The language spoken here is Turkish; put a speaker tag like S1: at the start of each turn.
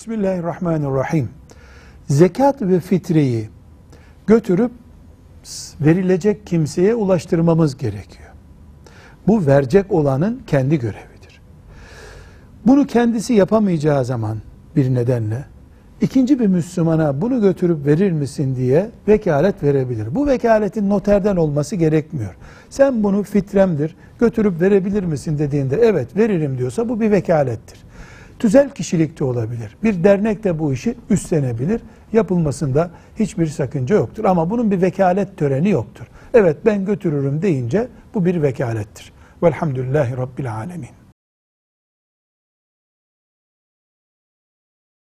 S1: Bismillahirrahmanirrahim. Zekat ve fitreyi götürüp verilecek kimseye ulaştırmamız gerekiyor. Bu verecek olanın kendi görevidir. Bunu kendisi yapamayacağı zaman bir nedenle ikinci bir Müslümana bunu götürüp verir misin diye vekalet verebilir. Bu vekaletin noterden olması gerekmiyor. Sen bunu fitremdir götürüp verebilir misin dediğinde evet veririm diyorsa bu bir vekalettir. Tüzel kişilikte olabilir. Bir dernek de bu işi üstlenebilir. Yapılmasında hiçbir sakınca yoktur. Ama bunun bir vekalet töreni yoktur. Evet ben götürürüm deyince bu bir vekalettir. Velhamdülillahi Rabbil Alemin.